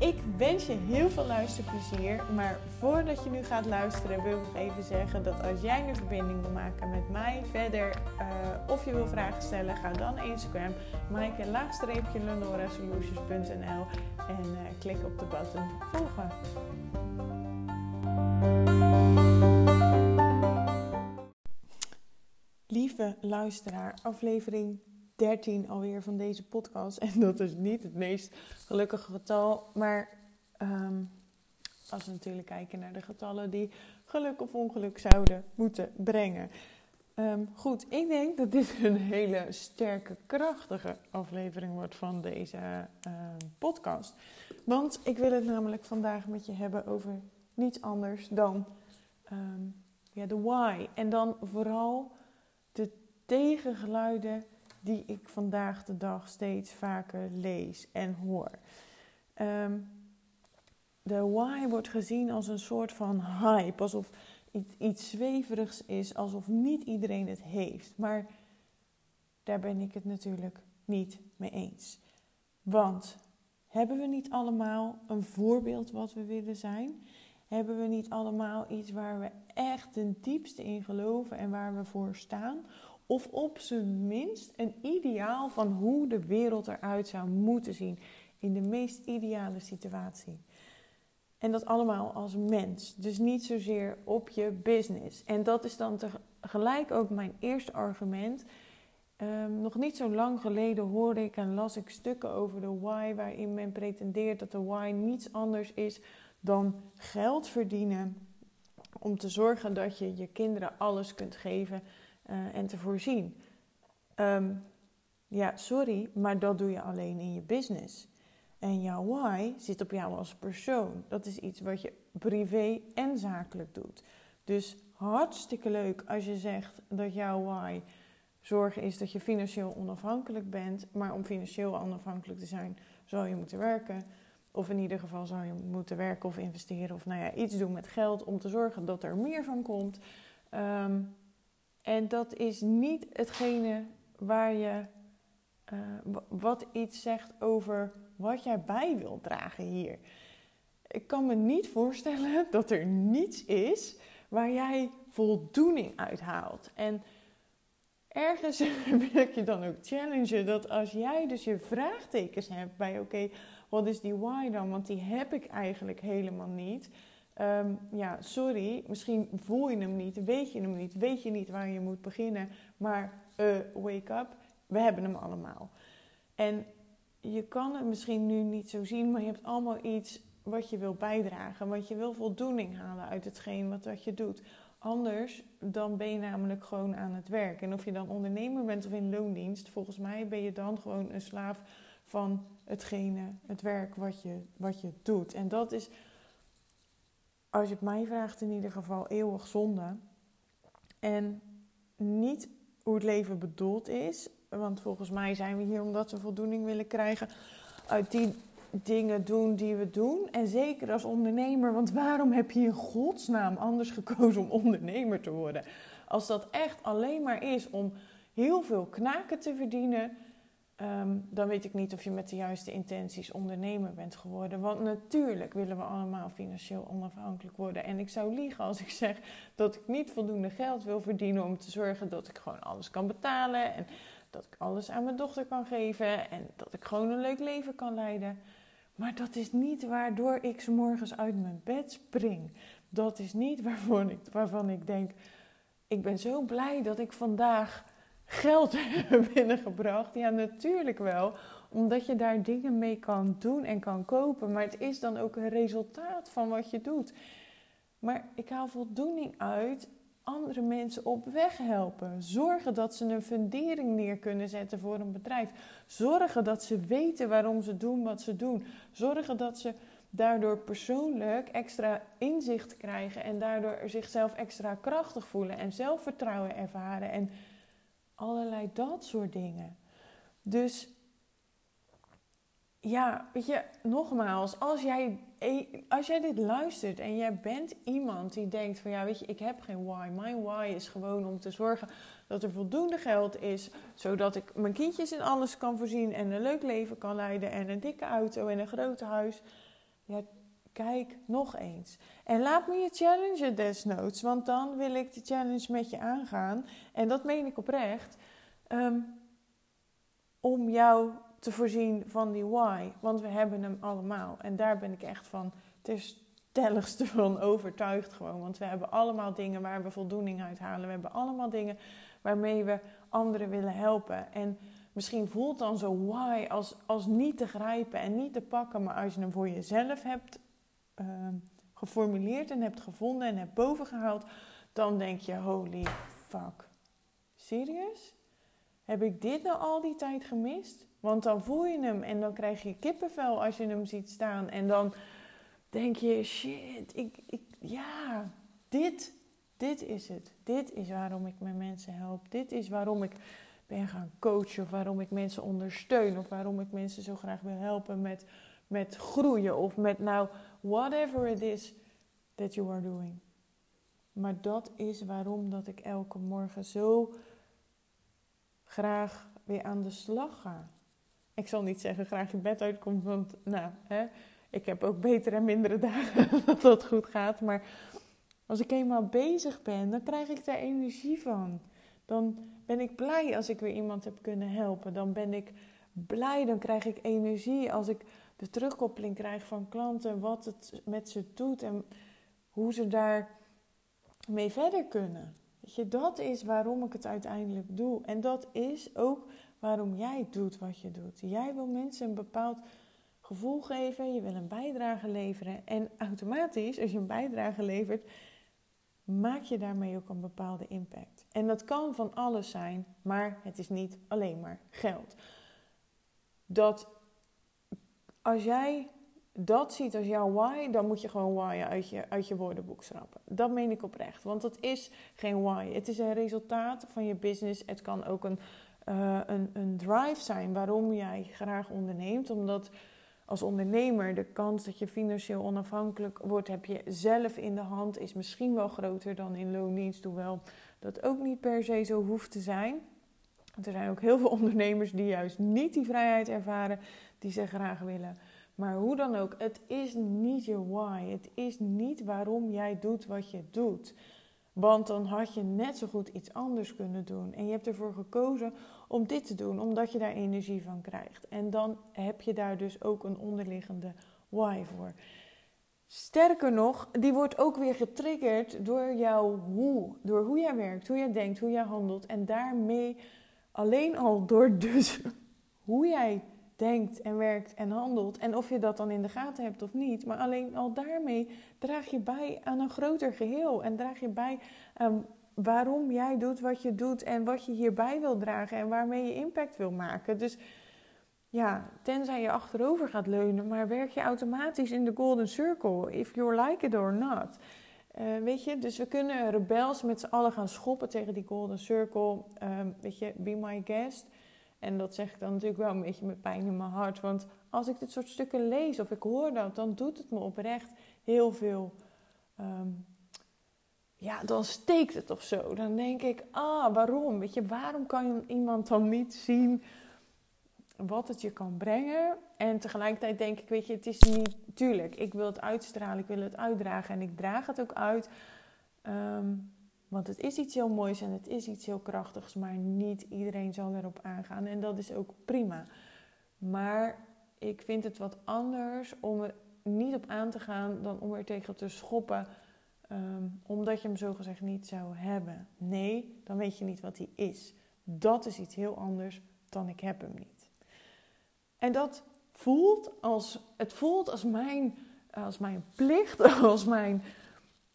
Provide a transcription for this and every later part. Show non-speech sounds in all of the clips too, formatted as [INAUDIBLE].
Ik wens je heel veel luisterplezier. Maar voordat je nu gaat luisteren, wil ik even zeggen dat als jij een verbinding wil maken met mij verder uh, of je wil vragen stellen, ga dan Instagram, maaike laagstreepje lenoresolutions.nl en uh, klik op de button volgen. Lieve luisteraar, aflevering 13 alweer van deze podcast. [LAUGHS] En dat is niet het meest gelukkige getal. Maar um, als we natuurlijk kijken naar de getallen die geluk of ongeluk zouden moeten brengen. Um, goed, ik denk dat dit een hele sterke, krachtige aflevering wordt van deze uh, podcast. Want ik wil het namelijk vandaag met je hebben over niets anders dan ja, de why. En dan vooral de tegengeluiden die ik vandaag de dag steeds vaker lees en hoor. Um, de why wordt gezien als een soort van hype, alsof iets, iets zweverigs is, alsof niet iedereen het heeft. Maar daar ben ik het natuurlijk niet mee eens. Want hebben we niet allemaal een voorbeeld wat we willen zijn? Hebben we niet allemaal iets waar we echt ten diepste in geloven en waar we voor staan? Of op zijn minst een ideaal van hoe de wereld eruit zou moeten zien in de meest ideale situatie. En dat allemaal als mens, dus niet zozeer op je business. En dat is dan tegelijk ook mijn eerste argument. Um, nog niet zo lang geleden hoorde ik en las ik stukken over de why, waarin men pretendeert dat de why niets anders is dan geld verdienen om te zorgen dat je je kinderen alles kunt geven uh, en te voorzien. Um, ja, sorry, maar dat doe je alleen in je business. En jouw why zit op jou als persoon. Dat is iets wat je privé en zakelijk doet. Dus hartstikke leuk als je zegt dat jouw why zorgen is dat je financieel onafhankelijk bent. Maar om financieel onafhankelijk te zijn, zou je moeten werken. Of in ieder geval zou je moeten werken of investeren of nou ja, iets doen met geld om te zorgen dat er meer van komt. Um, en dat is niet hetgene waar je, uh, wat iets zegt over wat jij bij wilt dragen hier. Ik kan me niet voorstellen [LAUGHS] dat er niets is waar jij voldoening uit haalt. En ergens [LAUGHS] wil ik je dan ook challengen dat als jij dus je vraagtekens hebt bij oké, wat is die why dan? Want die heb ik eigenlijk helemaal niet. Um, ja, sorry, misschien voel je hem niet, weet je hem niet, weet je niet waar je moet beginnen, maar uh, wake up, we hebben hem allemaal. En je kan het misschien nu niet zo zien, maar je hebt allemaal iets wat je wil bijdragen, want je wil voldoening halen uit hetgeen wat, wat je doet. Anders dan ben je namelijk gewoon aan het werk. En of je dan ondernemer bent of in loondienst, volgens mij ben je dan gewoon een slaaf van hetgene, het werk wat je, wat je doet. En dat is als je het mij vraagt, in ieder geval eeuwig zonde. En niet hoe het leven bedoeld is. Want volgens mij zijn we hier omdat we voldoening willen krijgen uit die dingen doen die we doen. En zeker als ondernemer, want waarom heb je in godsnaam anders gekozen om ondernemer te worden? Als dat echt alleen maar is om heel veel knaken te verdienen, Ehm, dan weet ik niet of je met de juiste intenties ondernemer bent geworden. Want natuurlijk willen we allemaal financieel onafhankelijk worden. En ik zou liegen als ik zeg dat ik niet voldoende geld wil verdienen om te zorgen dat ik gewoon alles kan betalen. En dat ik alles aan mijn dochter kan geven. En dat ik gewoon een leuk leven kan leiden. Maar dat is niet waardoor ik morgens uit mijn bed spring. Dat is niet waarvan ik, waarvan ik denk: ik ben zo blij dat ik vandaag geld [LAUGHS] binnengebracht? Ja, natuurlijk wel. Omdat je daar dingen mee kan doen en kan kopen. Maar het is dan ook een resultaat van wat je doet. Maar ik haal voldoening uit andere mensen op weg helpen. Zorgen dat ze een fundering neer kunnen zetten voor een bedrijf. Zorgen dat ze weten waarom ze doen wat ze doen. Zorgen dat ze daardoor persoonlijk extra inzicht krijgen en daardoor zichzelf extra krachtig voelen en zelfvertrouwen ervaren en allerlei dat soort dingen. Dus ja, weet je, nogmaals, als jij, als jij dit luistert en jij bent iemand die denkt van ja, weet je, ik heb geen why. Mijn why is gewoon om te zorgen dat er voldoende geld is, zodat ik mijn kindjes in alles kan voorzien en een leuk leven kan leiden en een dikke auto en een groot huis. Ja, kijk nog eens. En laat me je challengen desnoods, want dan wil ik de challenge met je aangaan. En dat meen ik oprecht. Ehm, om jou te voorzien van die why. Want we hebben hem allemaal. En daar ben ik echt van het stelligste [LAUGHS] van overtuigd gewoon. Want we hebben allemaal dingen waar we voldoening uit halen. We hebben allemaal dingen waarmee we anderen willen helpen. En misschien voelt dan zo why als, als niet te grijpen en niet te pakken. Maar als je hem voor jezelf hebt ehm, geformuleerd en hebt gevonden en hebt bovengehaald, dan denk je: holy fuck. Serieus? Heb ik dit nou al die tijd gemist? Want dan voel je hem en dan krijg je kippenvel als je hem ziet staan. En dan denk je: shit, ik, ik, ja, dit, dit is het. Dit is waarom ik mijn mensen help. Dit is waarom ik ben gaan coachen. Of waarom ik mensen ondersteun. Of waarom ik mensen zo graag wil helpen met, met groeien. Of met nou, whatever it is that you are doing. Maar dat is waarom dat ik elke morgen zo graag weer aan de slag ga. Ik zal niet zeggen graag je bed uitkomt, want nou, hè, ik heb ook betere en mindere dagen [LAUGHS] dat dat goed gaat. Maar als ik eenmaal bezig ben, dan krijg ik daar energie van. Dan ben ik blij als ik weer iemand heb kunnen helpen. Dan ben ik blij, dan krijg ik energie als ik de terugkoppeling krijg van klanten, wat het met ze doet en hoe ze daar mee verder kunnen. Weet je, dat is waarom ik het uiteindelijk doe. En dat is ook waarom jij doet wat je doet. Jij wil mensen een bepaald gevoel geven, je wil een bijdrage leveren. En automatisch, als je een bijdrage levert, maak je daarmee ook een bepaalde impact. En dat kan van alles zijn, maar het is niet alleen maar geld. Dat als jij dat ziet als jouw why, dan moet je gewoon why uit je, uit je woordenboek schrappen. Dat meen ik oprecht, want het is geen why. Het is een resultaat van je business. Het kan ook een, uh, een, een drive zijn waarom jij graag onderneemt, omdat als ondernemer de kans dat je financieel onafhankelijk wordt, heb je zelf in de hand, is misschien wel groter dan in loondienst, hoewel dat ook niet per se zo hoeft te zijn. Er zijn ook heel veel ondernemers die juist niet die vrijheid ervaren die ze graag willen. Maar hoe dan ook, het is niet je why. Het is niet waarom jij doet wat je doet. Want dan had je net zo goed iets anders kunnen doen. En je hebt ervoor gekozen om dit te doen, omdat je daar energie van krijgt. En dan heb je daar dus ook een onderliggende why voor. Sterker nog, die wordt ook weer getriggerd door jouw hoe. Door hoe jij werkt, hoe jij denkt, hoe jij handelt. En daarmee alleen al door dus [LAUGHS] hoe jij denkt en werkt en handelt. En of je dat dan in de gaten hebt of niet. Maar alleen al daarmee draag je bij aan een groter geheel. En draag je bij aan waarom jij doet wat je doet. En wat je hierbij wil dragen. En waarmee je impact wil maken. Dus ja, tenzij je achterover gaat leunen. Maar werk je automatisch in de golden circle. If you like it or not. Uh, weet je, dus we kunnen rebels met z'n allen gaan schoppen tegen die golden circle. Um, weet je, be my guest. En dat zeg ik dan natuurlijk wel een beetje met pijn in mijn hart. Want als ik dit soort stukken lees of ik hoor dat, dan doet het me oprecht heel veel. Ehm, ja, dan steekt het of zo. Dan denk ik, ah, waarom? Weet je, waarom kan iemand dan niet zien wat het je kan brengen? En tegelijkertijd denk ik, weet je, het is niet... Tuurlijk, ik wil het uitstralen, ik wil het uitdragen en ik draag het ook uit. Um, want het is iets heel moois en het is iets heel krachtigs, maar niet iedereen zal erop aangaan. En dat is ook prima. Maar ik vind het wat anders om er niet op aan te gaan dan om er tegen te schoppen. Ehm, omdat je hem zogezegd niet zou hebben. Nee, dan weet je niet wat hij is. Dat is iets heel anders dan ik heb hem niet. En dat voelt als, het voelt als mijn, als mijn plicht, [LAUGHS] als mijn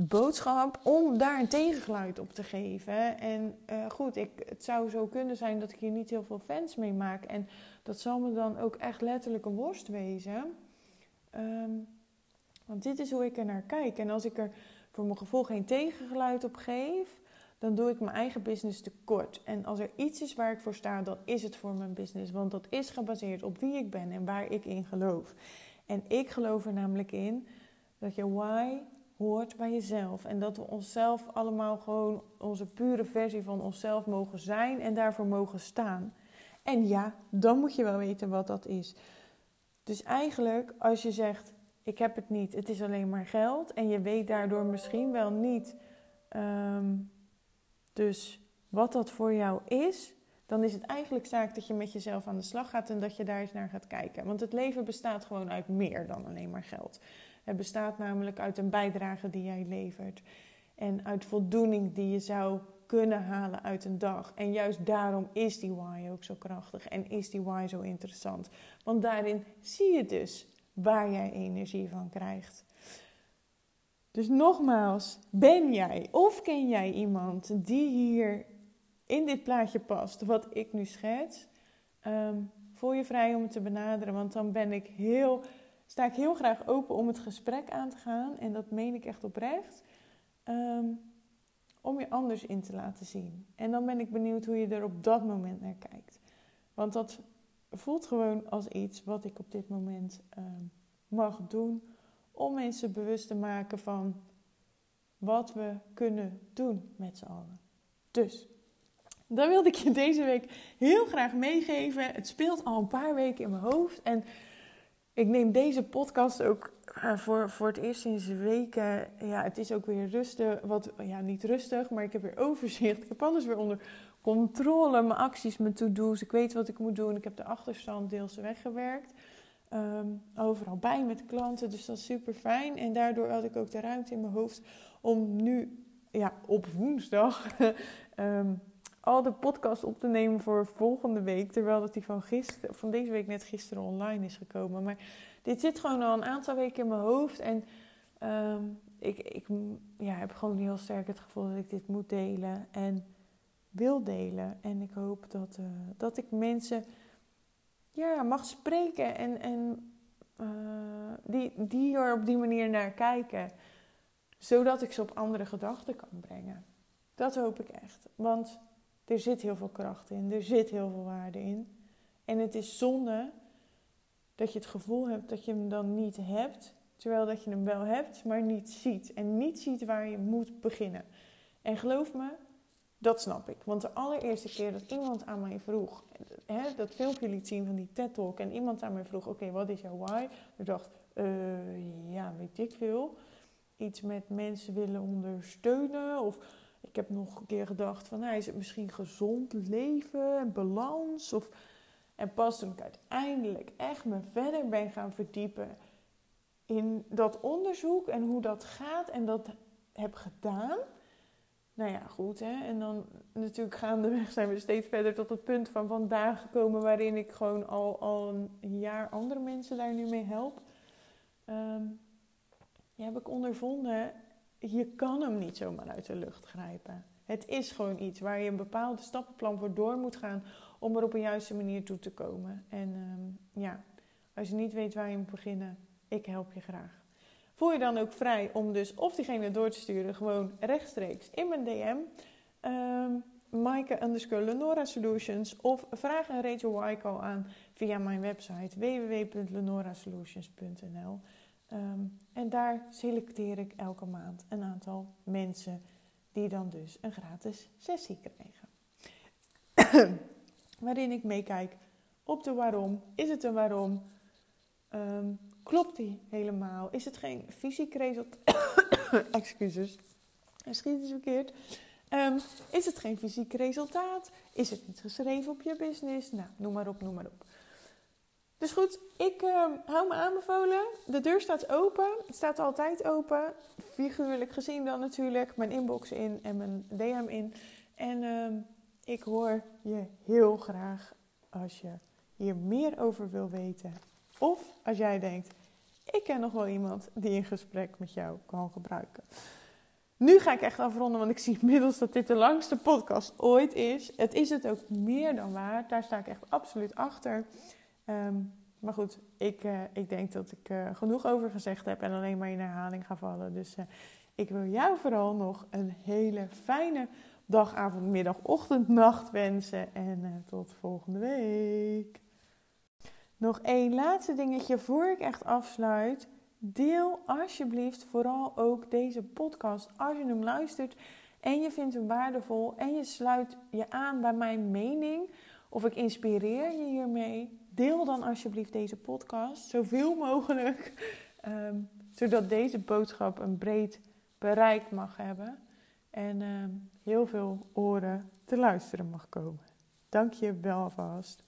boodschap om daar een tegengeluid op te geven. En uh, goed, ik, het zou zo kunnen zijn dat ik hier niet heel veel fans mee maak. En dat zal me dan ook echt letterlijk een worst wezen. Um, Want dit is hoe ik er naar kijk. En als ik er voor mijn gevoel geen tegengeluid op geef, dan doe ik mijn eigen business tekort. En als er iets is waar ik voor sta, dan is het voor mijn business. Want dat is gebaseerd op wie ik ben en waar ik in geloof. En ik geloof er namelijk in dat je why hoort bij jezelf. En dat we onszelf allemaal gewoon onze pure versie van onszelf mogen zijn en daarvoor mogen staan. En ja, dan moet je wel weten wat dat is. Dus eigenlijk, als je zegt: Ik heb het niet, het is alleen maar geld. En je weet daardoor misschien wel niet. Ehm, dus wat dat voor jou is, dan is het eigenlijk zaak dat je met jezelf aan de slag gaat en dat je daar eens naar gaat kijken. Want het leven bestaat gewoon uit meer dan alleen maar geld. Het bestaat namelijk uit een bijdrage die jij levert en uit voldoening die je zou kunnen halen uit een dag. En juist daarom is die why ook zo krachtig en is die why zo interessant. Want daarin zie je dus waar jij energie van krijgt. Dus nogmaals, ben jij of ken jij iemand die hier in dit plaatje past, wat ik nu schets? Um, voel je vrij om het te benaderen, want dan ben ik heel, sta ik heel graag open om het gesprek aan te gaan. En dat meen ik echt oprecht. Um, om je anders in te laten zien. En dan ben ik benieuwd hoe je er op dat moment naar kijkt. Want dat voelt gewoon als iets wat ik op dit moment ehm, mag doen om mensen bewust te maken van wat we kunnen doen met z'n allen. Dus, dat wilde ik je deze week heel graag meegeven. Het speelt al een paar weken in mijn hoofd en ik neem deze podcast ook uh, voor, voor het eerst sinds weken. Ja, het is ook weer rustig. Wat, ja, niet rustig, maar ik heb weer overzicht. Ik heb alles weer onder controle. Mijn acties, mijn to-do's. Ik weet wat ik moet doen. Ik heb de achterstand deels weggewerkt. Um, overal bij met klanten. Dus dat is super fijn. En daardoor had ik ook de ruimte in mijn hoofd om nu, ja, op woensdag. um, [LAUGHS] al de podcast op te nemen voor volgende week. Terwijl dat die van, gisteren, van deze week net gisteren online is gekomen. Maar dit zit gewoon al een aantal weken in mijn hoofd. En um, ik, ik ja, heb gewoon heel sterk het gevoel dat ik dit moet delen. En wil delen. En ik hoop dat, uh, dat ik mensen ja, mag spreken. En, en uh, die, die er op die manier naar kijken. Zodat ik ze op andere gedachten kan brengen. Dat hoop ik echt. Want er zit heel veel kracht in, er zit heel veel waarde in. En het is zonde dat je het gevoel hebt dat je hem dan niet hebt, terwijl dat je hem wel hebt, maar niet ziet. En niet ziet waar je moet beginnen. En geloof me, dat snap ik. Want de allereerste keer dat iemand aan mij vroeg, hè, dat filmpje liet zien van die TED Talk, en iemand aan mij vroeg: Oké, wat is jouw why? Ik dacht: uh, Ja, weet ik veel. Iets met mensen willen ondersteunen of ik heb nog een keer gedacht van, nou, is het misschien gezond leven en balans? Of... En pas toen ik uiteindelijk echt me verder ben gaan verdiepen in dat onderzoek en hoe dat gaat en dat heb gedaan. Nou ja, goed hè. En dan natuurlijk gaandeweg zijn we steeds verder tot het punt van vandaag gekomen waarin ik gewoon al, al een jaar andere mensen daar nu mee help. Ja, heb ik ondervonden je kan hem niet zomaar uit de lucht grijpen. Het is gewoon iets waar je een bepaalde stappenplan voor door moet gaan om er op een juiste manier toe te komen. En um, ja, als je niet weet waar je moet beginnen, ik help je graag. Voel je dan ook vrij om dus of diegene door te sturen, gewoon rechtstreeks in mijn DM. Um, Maaike underscore Lenora Solutions. Of vraag een Rachel Wycall aan via mijn website www.lenorasolutions.nl. Um, en daar selecteer ik elke maand een aantal mensen die dan dus een gratis sessie krijgen. [COUGHS] Waarin ik meekijk op de waarom. Is het een waarom? Um, klopt die helemaal? Is het geen fysiek resultaat? [COUGHS] Excuses. Schiet is verkeerd. Um, is het geen fysiek resultaat? Is het niet geschreven op je business? Nou, noem maar op, noem maar op. Dus goed, ik uh, hou me aanbevolen. De deur staat open. Het staat altijd open. Figuurlijk gezien dan natuurlijk. Mijn inbox in en mijn DM in. En uh, ik hoor je heel graag als je hier meer over wil weten. Of als jij denkt, ik ken nog wel iemand die een gesprek met jou kan gebruiken. Nu ga ik echt afronden, want ik zie inmiddels dat dit de langste podcast ooit is. Het is het ook meer dan waard. Daar sta ik echt absoluut achter. Um, maar goed, ik, uh, ik denk dat ik uh, genoeg over gezegd heb en alleen maar in herhaling ga vallen. Dus uh, ik wil jou vooral nog een hele fijne dag, avond, middag, ochtend, nacht wensen. En tot volgende week. Nog één laatste dingetje voor ik echt afsluit. Deel alsjeblieft vooral ook deze podcast als je hem luistert en je vindt hem waardevol en je sluit je aan bij mijn mening of ik inspireer je hiermee. Deel dan alsjeblieft deze podcast zoveel mogelijk, um, zodat deze boodschap een breed bereik mag hebben en um, heel veel oren te luisteren mag komen. Dank je wel alvast.